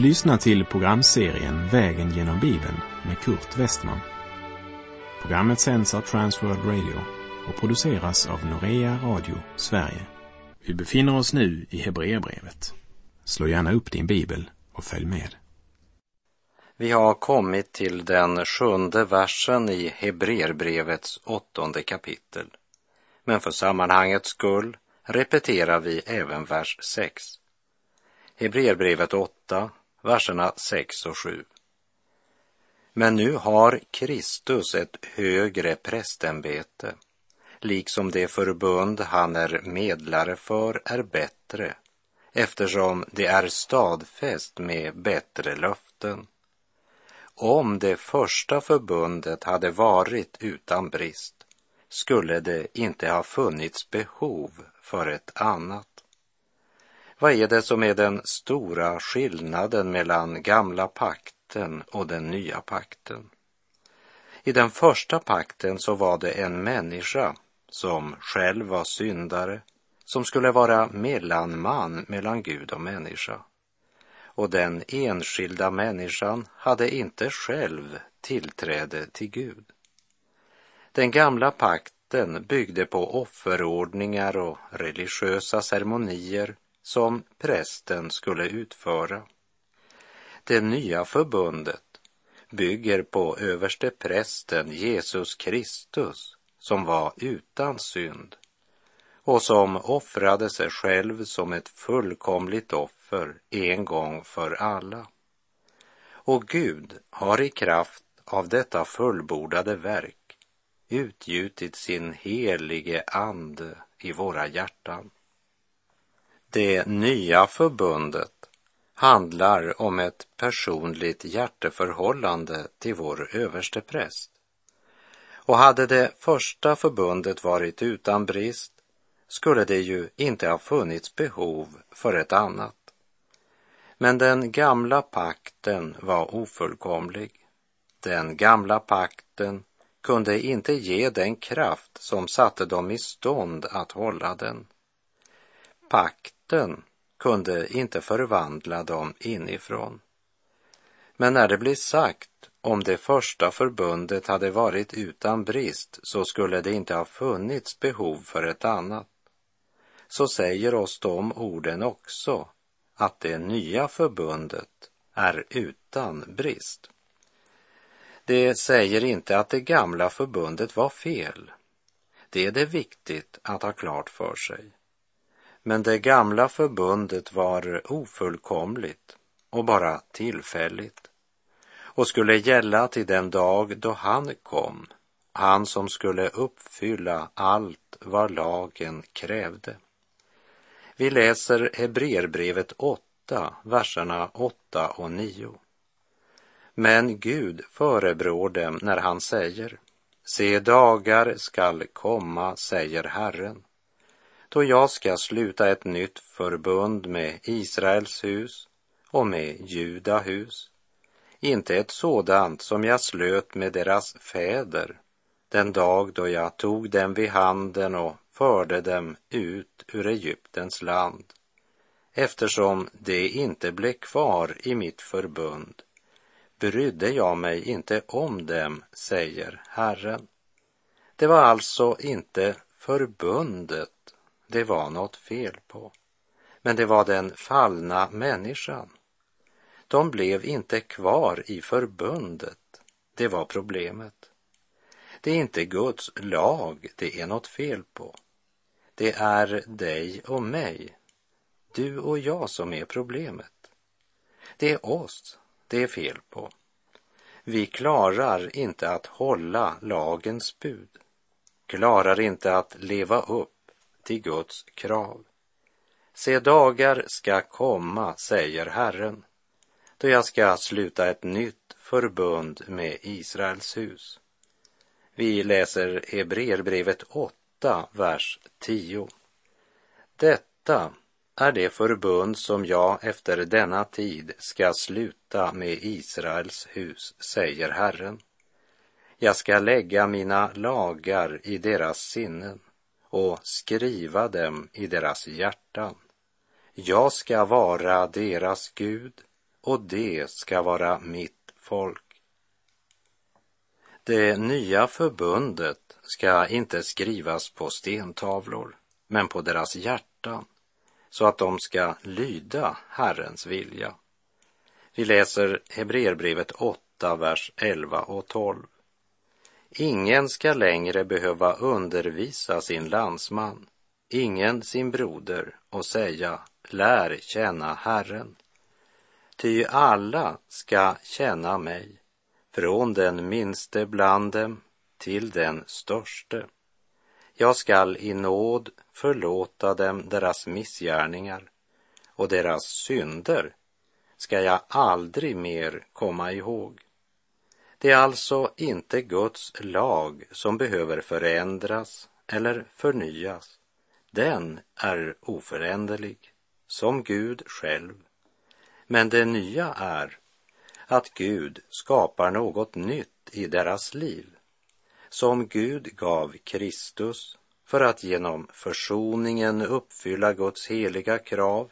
Du lyssnar till programserien Vägen genom Bibeln med Kurt Westman. Programmet sänds av Transworld Radio och produceras av Norea Radio Sverige. Vi befinner oss nu i Hebreerbrevet. Slå gärna upp din bibel och följ med. Vi har kommit till den sjunde versen i Hebreerbrevets åttonde kapitel. Men för sammanhangets skull repeterar vi även vers 6. Hebreerbrevet 8, verserna 6 och 7. Men nu har Kristus ett högre prästämbete, liksom det förbund han är medlare för är bättre, eftersom det är stadfäst med bättre löften. Om det första förbundet hade varit utan brist skulle det inte ha funnits behov för ett annat. Vad är det som är den stora skillnaden mellan gamla pakten och den nya pakten? I den första pakten så var det en människa som själv var syndare, som skulle vara mellanman mellan Gud och människa. Och den enskilda människan hade inte själv tillträde till Gud. Den gamla pakten byggde på offerordningar och religiösa ceremonier som prästen skulle utföra. Det nya förbundet bygger på överste prästen Jesus Kristus som var utan synd och som offrade sig själv som ett fullkomligt offer en gång för alla. Och Gud har i kraft av detta fullbordade verk utgjutit sin helige ande i våra hjärtan. Det nya förbundet handlar om ett personligt hjärteförhållande till vår överste präst. Och hade det första förbundet varit utan brist skulle det ju inte ha funnits behov för ett annat. Men den gamla pakten var ofullkomlig. Den gamla pakten kunde inte ge den kraft som satte dem i stånd att hålla den. Pakten kunde inte förvandla dem inifrån. Men när det blir sagt om det första förbundet hade varit utan brist så skulle det inte ha funnits behov för ett annat. Så säger oss de orden också att det nya förbundet är utan brist. Det säger inte att det gamla förbundet var fel. Det är det viktigt att ha klart för sig. Men det gamla förbundet var ofullkomligt och bara tillfälligt och skulle gälla till den dag då han kom, han som skulle uppfylla allt vad lagen krävde. Vi läser Hebreerbrevet 8, verserna 8 och 9. Men Gud förebrår dem när han säger, se dagar skall komma, säger Herren, då jag ska sluta ett nytt förbund med Israels hus och med Juda hus, inte ett sådant som jag slöt med deras fäder den dag då jag tog dem vid handen och förde dem ut ur Egyptens land, eftersom det inte blev kvar i mitt förbund brydde jag mig inte om dem, säger Herren. Det var alltså inte förbundet det var något fel på, men det var den fallna människan. De blev inte kvar i förbundet, det var problemet. Det är inte Guds lag det är något fel på. Det är dig och mig, du och jag som är problemet. Det är oss det är fel på. Vi klarar inte att hålla lagens bud, klarar inte att leva upp till Guds krav. Se, dagar ska komma, säger Herren, då jag ska sluta ett nytt förbund med Israels hus. Vi läser Hebreerbrevet 8, vers 10. Detta är det förbund som jag efter denna tid ska sluta med Israels hus, säger Herren. Jag ska lägga mina lagar i deras sinnen och skriva dem i deras hjärtan. Jag ska vara deras Gud och det ska vara mitt folk. Det nya förbundet ska inte skrivas på stentavlor, men på deras hjärtan, så att de ska lyda Herrens vilja. Vi läser Hebreerbrevet 8, vers 11 och 12. Ingen ska längre behöva undervisa sin landsman, ingen sin broder och säga lär känna Herren. Ty alla ska känna mig, från den minste bland dem till den störste. Jag skall i nåd förlåta dem deras missgärningar och deras synder ska jag aldrig mer komma ihåg. Det är alltså inte Guds lag som behöver förändras eller förnyas. Den är oföränderlig, som Gud själv. Men det nya är att Gud skapar något nytt i deras liv, som Gud gav Kristus för att genom försoningen uppfylla Guds heliga krav,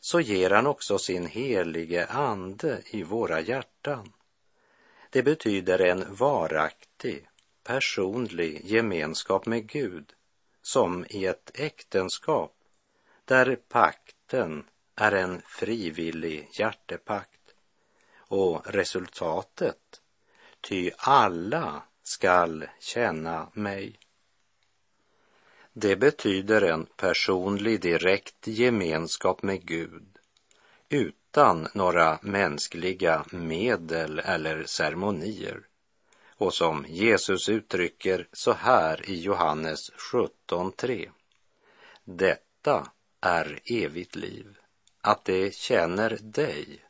så ger han också sin helige ande i våra hjärtan. Det betyder en varaktig, personlig gemenskap med Gud, som i ett äktenskap, där pakten är en frivillig hjärtepakt och resultatet, ty alla skall känna mig. Det betyder en personlig direkt gemenskap med Gud utan några mänskliga medel eller ceremonier. Och som Jesus uttrycker så här i Johannes 17.3. Detta är evigt liv, att det känner dig,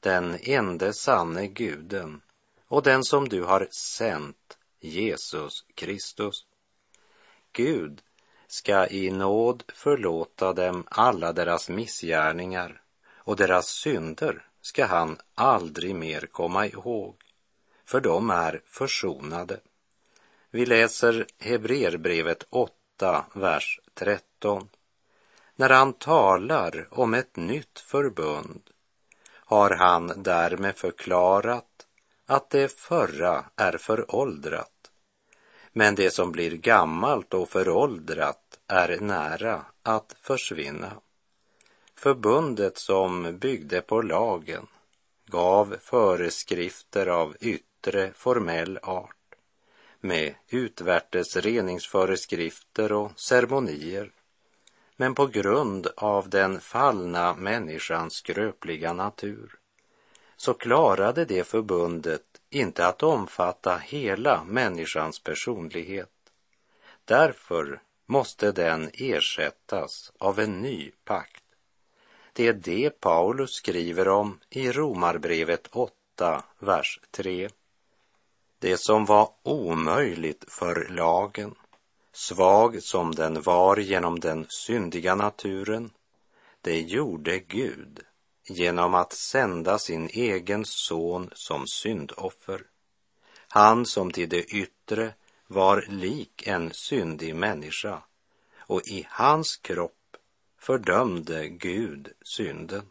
den ende sanne guden och den som du har sänt, Jesus Kristus. Gud ska i nåd förlåta dem alla deras missgärningar och deras synder ska han aldrig mer komma ihåg, för de är försonade. Vi läser Hebreerbrevet 8, vers 13. När han talar om ett nytt förbund har han därmed förklarat att det förra är föråldrat. Men det som blir gammalt och föråldrat är nära att försvinna. Förbundet som byggde på lagen gav föreskrifter av yttre formell art med utvärtes reningsföreskrifter och ceremonier men på grund av den fallna människans skröpliga natur så klarade det förbundet inte att omfatta hela människans personlighet. Därför måste den ersättas av en ny pakt. Det är det Paulus skriver om i Romarbrevet 8, vers 3. Det som var omöjligt för lagen svag som den var genom den syndiga naturen, det gjorde Gud genom att sända sin egen son som syndoffer. Han som till det yttre var lik en syndig människa och i hans kropp fördömde Gud synden.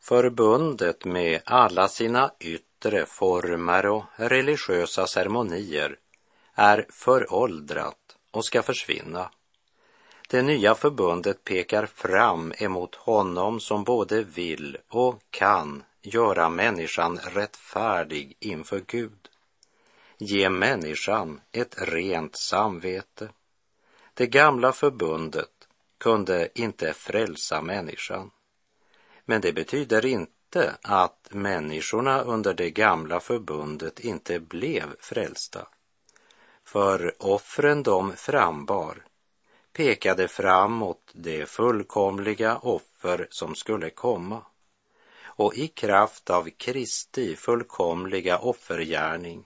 Förbundet med alla sina yttre former och religiösa ceremonier är föråldrat och ska försvinna. Det nya förbundet pekar fram emot honom som både vill och kan göra människan rättfärdig inför Gud. Ge människan ett rent samvete. Det gamla förbundet kunde inte frälsa människan. Men det betyder inte att människorna under det gamla förbundet inte blev frälsta. För offren de frambar pekade framåt det fullkomliga offer som skulle komma. Och i kraft av Kristi fullkomliga offergärning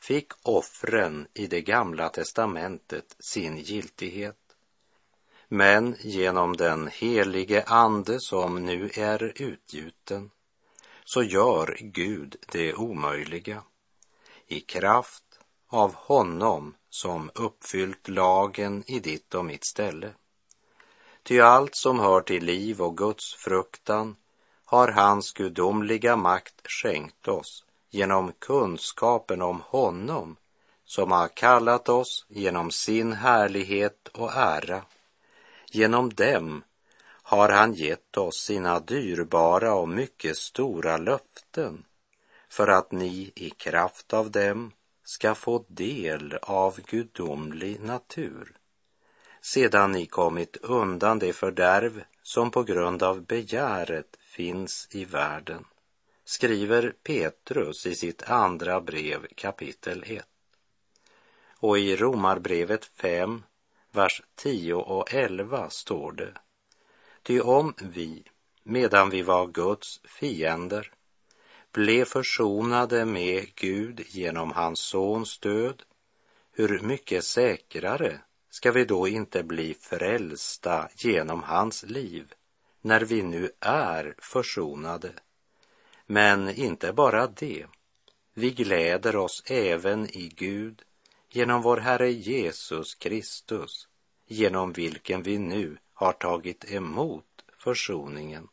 fick offren i det gamla testamentet sin giltighet. Men genom den helige Ande som nu är utgjuten så gör Gud det omöjliga. I kraft av honom som uppfyllt lagen i ditt och mitt ställe. Ty allt som hör till liv och Guds fruktan har hans gudomliga makt skänkt oss genom kunskapen om honom som har kallat oss genom sin härlighet och ära. Genom dem har han gett oss sina dyrbara och mycket stora löften för att ni i kraft av dem ska få del av gudomlig natur sedan ni kommit undan det fördärv som på grund av begäret finns i världen, skriver Petrus i sitt andra brev kapitel 1. Och i Romarbrevet 5, vers 10 och 11 står det. Ty om vi, medan vi var Guds fiender, blev försonade med Gud genom hans sons död, hur mycket säkrare ska vi då inte bli frälsta genom hans liv när vi nu är försonade? Men inte bara det. Vi gläder oss även i Gud genom vår Herre Jesus Kristus, genom vilken vi nu har tagit emot försoningen.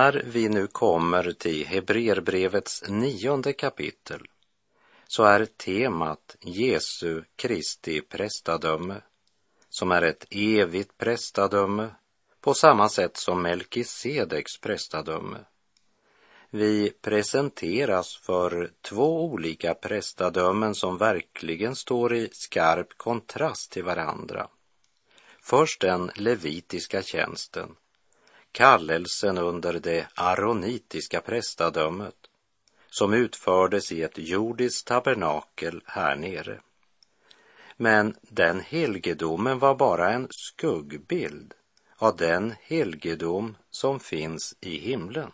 När vi nu kommer till Hebreerbrevets nionde kapitel så är temat Jesu Kristi prästadöme, som är ett evigt prästadöme på samma sätt som Melkisedeks prästadöme. Vi presenteras för två olika prästadömen som verkligen står i skarp kontrast till varandra. Först den levitiska tjänsten kallelsen under det aronitiska prästadömet som utfördes i ett jordiskt tabernakel här nere. Men den helgedomen var bara en skuggbild av den helgedom som finns i himlen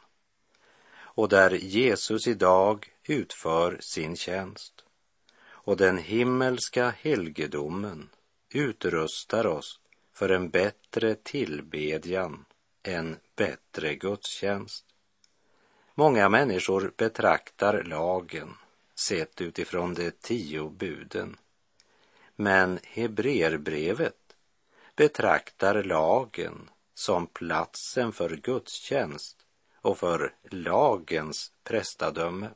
och där Jesus idag utför sin tjänst. Och den himmelska helgedomen utrustar oss för en bättre tillbedjan en bättre gudstjänst. Många människor betraktar lagen sett utifrån de tio buden. Men Hebreerbrevet betraktar lagen som platsen för gudstjänst och för lagens prästadöme.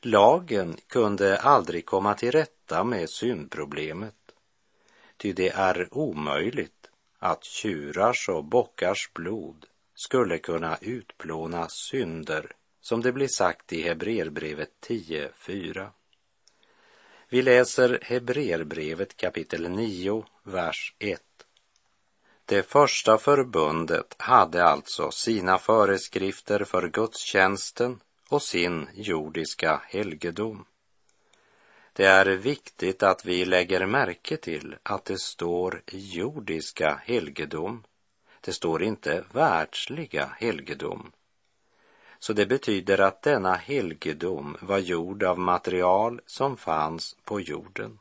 Lagen kunde aldrig komma till rätta med syndproblemet, ty det är omöjligt att tjurars och bockars blod skulle kunna utplåna synder, som det blir sagt i Hebreerbrevet 10.4. Vi läser Hebreerbrevet kapitel 9, vers 1. Det första förbundet hade alltså sina föreskrifter för gudstjänsten och sin jordiska helgedom. Det är viktigt att vi lägger märke till att det står jordiska helgedom. Det står inte världsliga helgedom. Så det betyder att denna helgedom var gjord av material som fanns på jorden.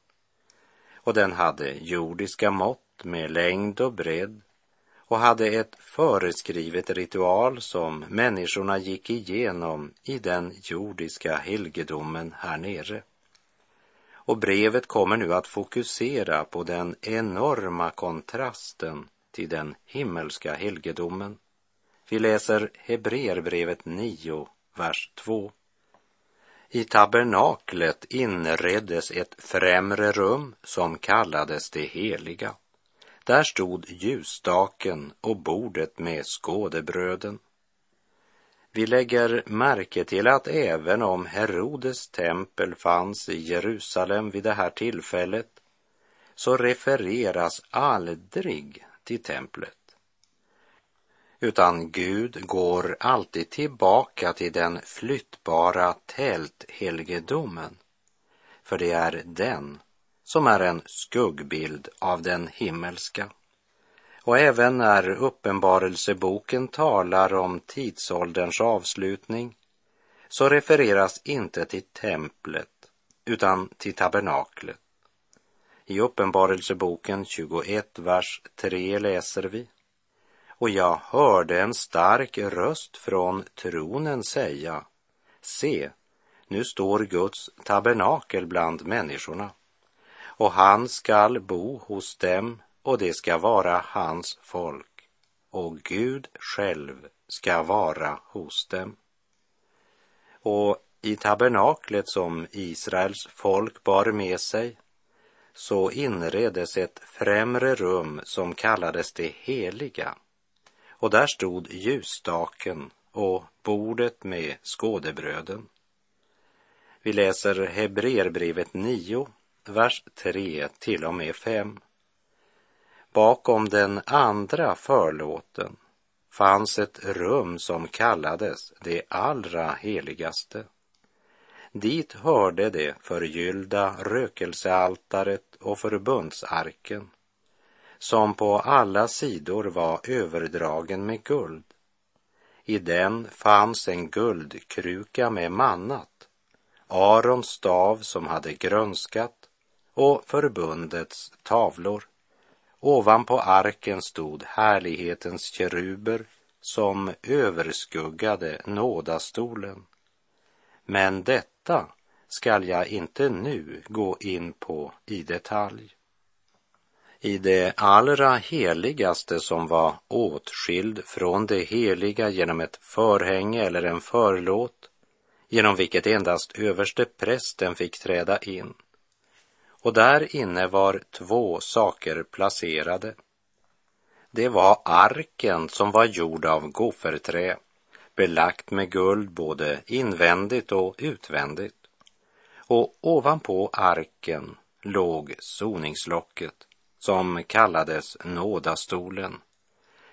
Och den hade jordiska mått med längd och bredd och hade ett föreskrivet ritual som människorna gick igenom i den jordiska helgedomen här nere. Och brevet kommer nu att fokusera på den enorma kontrasten till den himmelska helgedomen. Vi läser Hebreerbrevet 9, vers 2. I tabernaklet inreddes ett främre rum som kallades det heliga. Där stod ljusstaken och bordet med skådebröden. Vi lägger märke till att även om Herodes tempel fanns i Jerusalem vid det här tillfället så refereras aldrig till templet. utan Gud går alltid tillbaka till den flyttbara tälthelgedomen, för det är den som är en skuggbild av den himmelska. Och även när Uppenbarelseboken talar om tidsålderns avslutning så refereras inte till templet utan till tabernaklet. I Uppenbarelseboken 21, vers 3 läser vi och jag hörde en stark röst från tronen säga Se, nu står Guds tabernakel bland människorna och han skall bo hos dem och det ska vara hans folk och Gud själv ska vara hos dem. Och i tabernaklet som Israels folk bar med sig så inreddes ett främre rum som kallades det heliga. Och där stod ljusstaken och bordet med skådebröden. Vi läser Hebreerbrevet 9, vers 3 till och med 5. Bakom den andra förlåten fanns ett rum som kallades det allra heligaste. Dit hörde det förgyllda rökelsealtaret och förbundsarken som på alla sidor var överdragen med guld. I den fanns en guldkruka med mannat, Arons stav som hade grönskat och förbundets tavlor. Ovanpå arken stod härlighetens keruber som överskuggade nådastolen. Men detta skall jag inte nu gå in på i detalj. I det allra heligaste som var åtskild från det heliga genom ett förhänge eller en förlåt, genom vilket endast överste prästen fick träda in, och där inne var två saker placerade. Det var arken som var gjord av gofferträ, belagt med guld både invändigt och utvändigt. Och ovanpå arken låg soningslocket som kallades nådastolen.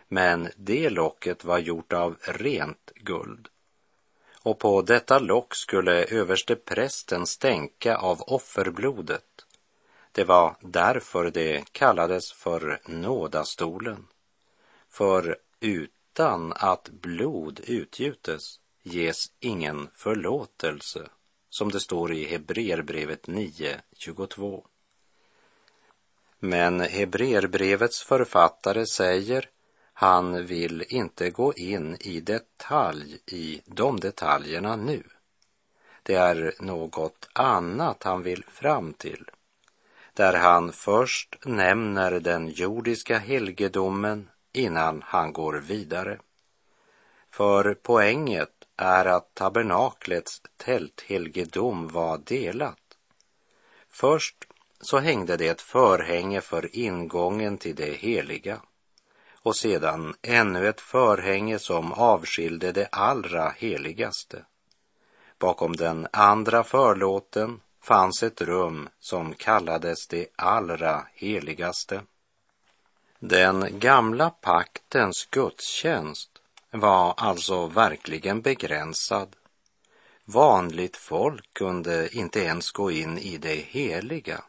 Men det locket var gjort av rent guld. Och på detta lock skulle överste prästen stänka av offerblodet det var därför det kallades för nådastolen. För utan att blod utgjutes ges ingen förlåtelse, som det står i Hebreerbrevet 9.22. Men Hebreerbrevets författare säger han vill inte gå in i detalj i de detaljerna nu. Det är något annat han vill fram till där han först nämner den jordiska helgedomen innan han går vidare. För poänget är att tabernaklets tälthelgedom var delat. Först så hängde det ett förhänge för ingången till det heliga och sedan ännu ett förhänge som avskilde det allra heligaste. Bakom den andra förlåten fanns ett rum som kallades det allra heligaste. Den gamla paktens gudstjänst var alltså verkligen begränsad. Vanligt folk kunde inte ens gå in i det heliga.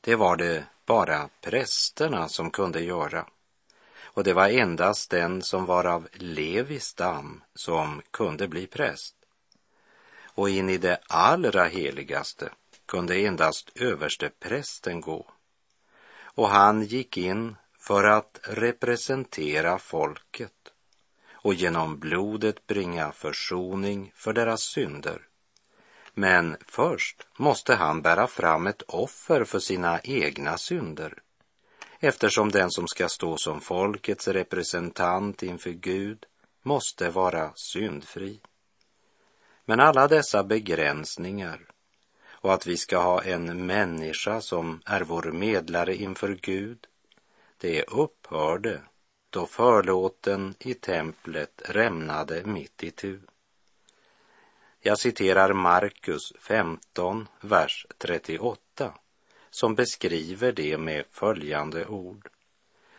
Det var det bara prästerna som kunde göra. Och det var endast den som var av Levis stam som kunde bli präst och in i det allra heligaste kunde endast översteprästen gå. Och han gick in för att representera folket och genom blodet bringa försoning för deras synder. Men först måste han bära fram ett offer för sina egna synder eftersom den som ska stå som folkets representant inför Gud måste vara syndfri. Men alla dessa begränsningar och att vi ska ha en människa som är vår medlare inför Gud, det upphörde då förlåten i templet rämnade mitt i tu. Jag citerar Markus 15, vers 38, som beskriver det med följande ord.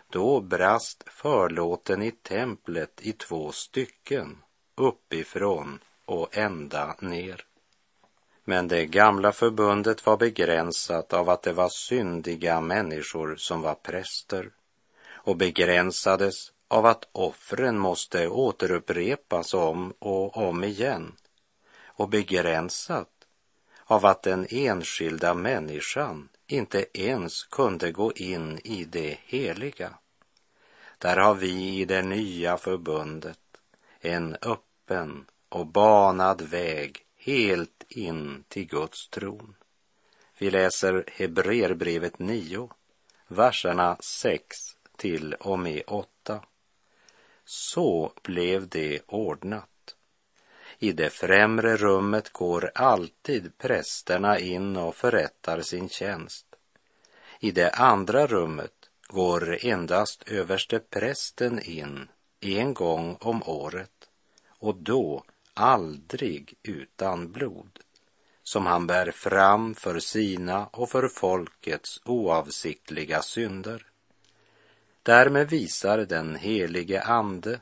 Då brast förlåten i templet i två stycken, uppifrån och ända ner. Men det gamla förbundet var begränsat av att det var syndiga människor som var präster och begränsades av att offren måste återupprepas om och om igen och begränsat av att den enskilda människan inte ens kunde gå in i det heliga. Där har vi i det nya förbundet en öppen och banad väg helt in till Guds tron. Vi läser Hebreerbrevet 9, verserna 6 till och med 8. Så blev det ordnat. I det främre rummet går alltid prästerna in och förrättar sin tjänst. I det andra rummet går endast överste prästen in en gång om året och då aldrig utan blod som han bär fram för sina och för folkets oavsiktliga synder. Därmed visar den helige Ande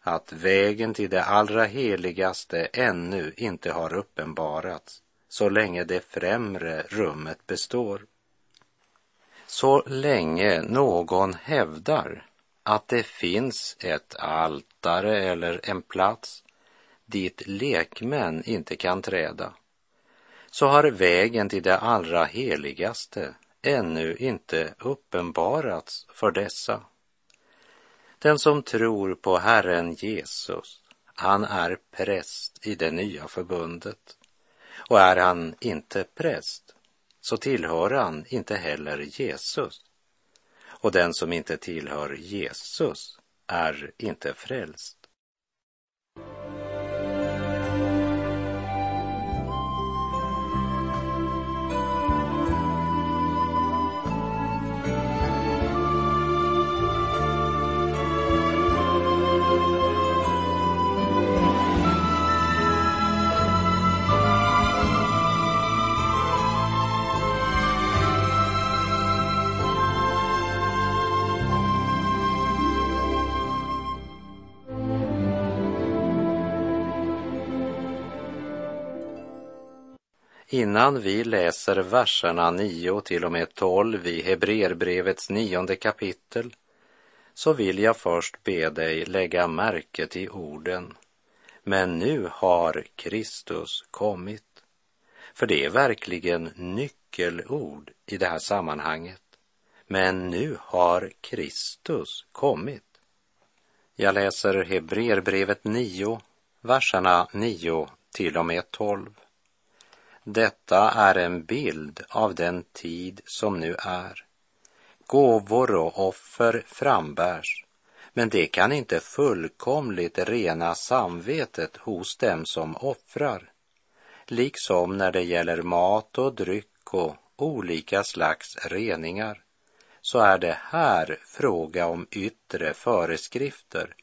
att vägen till det allra heligaste ännu inte har uppenbarats så länge det främre rummet består. Så länge någon hävdar att det finns ett altare eller en plats dit lekmän inte kan träda, så har vägen till det allra heligaste ännu inte uppenbarats för dessa. Den som tror på Herren Jesus, han är präst i det nya förbundet. Och är han inte präst, så tillhör han inte heller Jesus. Och den som inte tillhör Jesus är inte frälst. Innan vi läser verserna 9 till och med 12 i Hebreerbrevets nionde kapitel så vill jag först be dig lägga märke till orden Men nu har Kristus kommit. För det är verkligen nyckelord i det här sammanhanget. Men nu har Kristus kommit. Jag läser Hebreerbrevet 9, verserna 9 till och med 12. Detta är en bild av den tid som nu är. Gåvor och offer frambärs, men det kan inte fullkomligt rena samvetet hos dem som offrar. Liksom när det gäller mat och dryck och olika slags reningar, så är det här fråga om yttre föreskrifter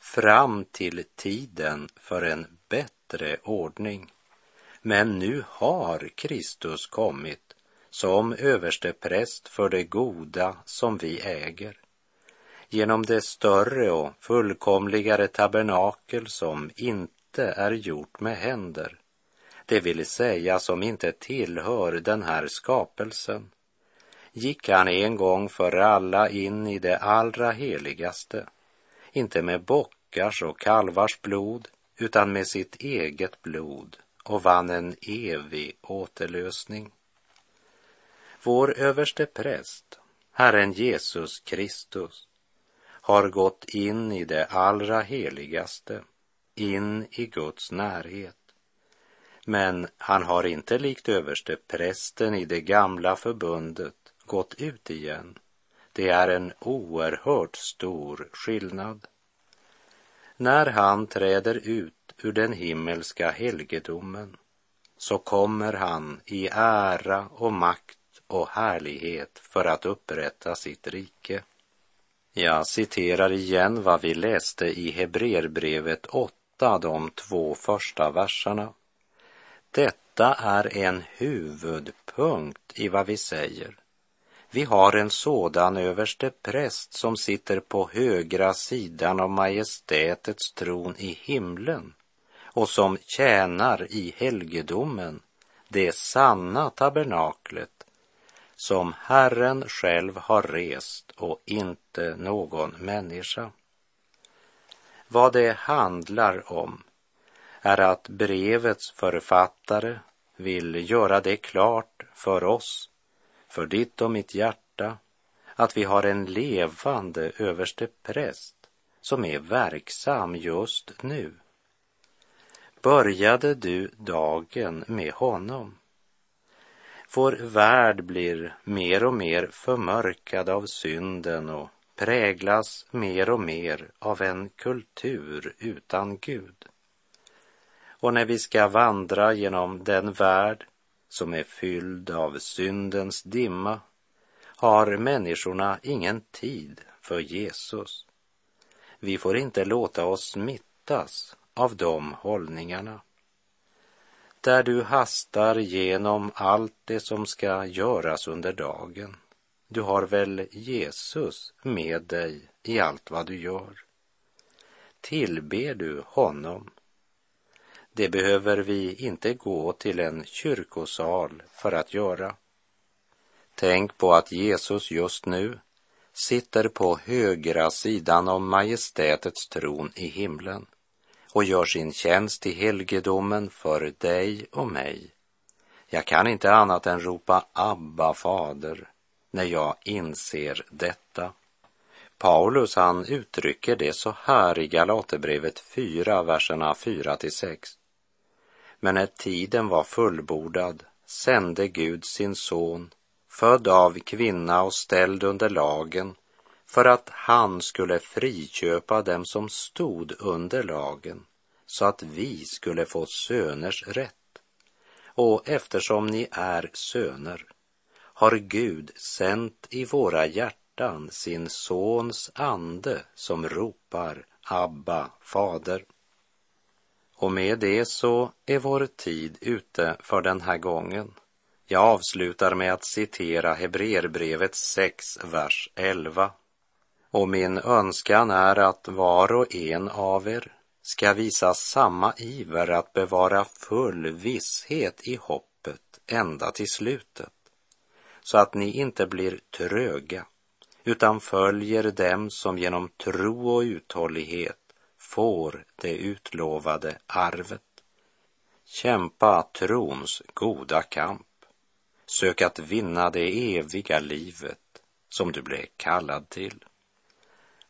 fram till tiden för en bättre ordning. Men nu har Kristus kommit som överstepräst för det goda som vi äger. Genom det större och fullkomligare tabernakel som inte är gjort med händer, det vill säga som inte tillhör den här skapelsen, gick han en gång för alla in i det allra heligaste, inte med bockars och kalvars blod, utan med sitt eget blod och vann en evig återlösning. Vår överste präst, Herren Jesus Kristus, har gått in i det allra heligaste, in i Guds närhet. Men han har inte likt överste prästen i det gamla förbundet gått ut igen. Det är en oerhört stor skillnad. När han träder ut ur den himmelska helgedomen så kommer han i ära och makt och härlighet för att upprätta sitt rike. Jag citerar igen vad vi läste i Hebreerbrevet 8, de två första verserna. Detta är en huvudpunkt i vad vi säger. Vi har en sådan överste präst som sitter på högra sidan av majestätets tron i himlen och som tjänar i helgedomen, det sanna tabernaklet som Herren själv har rest och inte någon människa. Vad det handlar om är att brevets författare vill göra det klart för oss, för ditt och mitt hjärta, att vi har en levande överste präst som är verksam just nu. Började du dagen med honom? Vår värld blir mer och mer förmörkad av synden och präglas mer och mer av en kultur utan Gud. Och när vi ska vandra genom den värld som är fylld av syndens dimma har människorna ingen tid för Jesus. Vi får inte låta oss smittas av de hållningarna. Där du hastar genom allt det som ska göras under dagen. Du har väl Jesus med dig i allt vad du gör. Tillber du honom det behöver vi inte gå till en kyrkosal för att göra. Tänk på att Jesus just nu sitter på högra sidan om majestätets tron i himlen och gör sin tjänst i helgedomen för dig och mig. Jag kan inte annat än ropa Abba, fader, när jag inser detta. Paulus han uttrycker det så här i Galaterbrevet 4, verserna 4 till 6. Men när tiden var fullbordad sände Gud sin son, född av kvinna och ställd under lagen, för att han skulle friköpa dem som stod under lagen, så att vi skulle få söners rätt. Och eftersom ni är söner har Gud sänt i våra hjärtan sin sons ande som ropar Abba, fader. Och med det så är vår tid ute för den här gången. Jag avslutar med att citera Hebreerbrevet 6, vers 11. Och min önskan är att var och en av er ska visa samma iver att bevara full visshet i hoppet ända till slutet, så att ni inte blir tröga, utan följer dem som genom tro och uthållighet får det utlovade arvet. Kämpa trons goda kamp. Sök att vinna det eviga livet som du blev kallad till.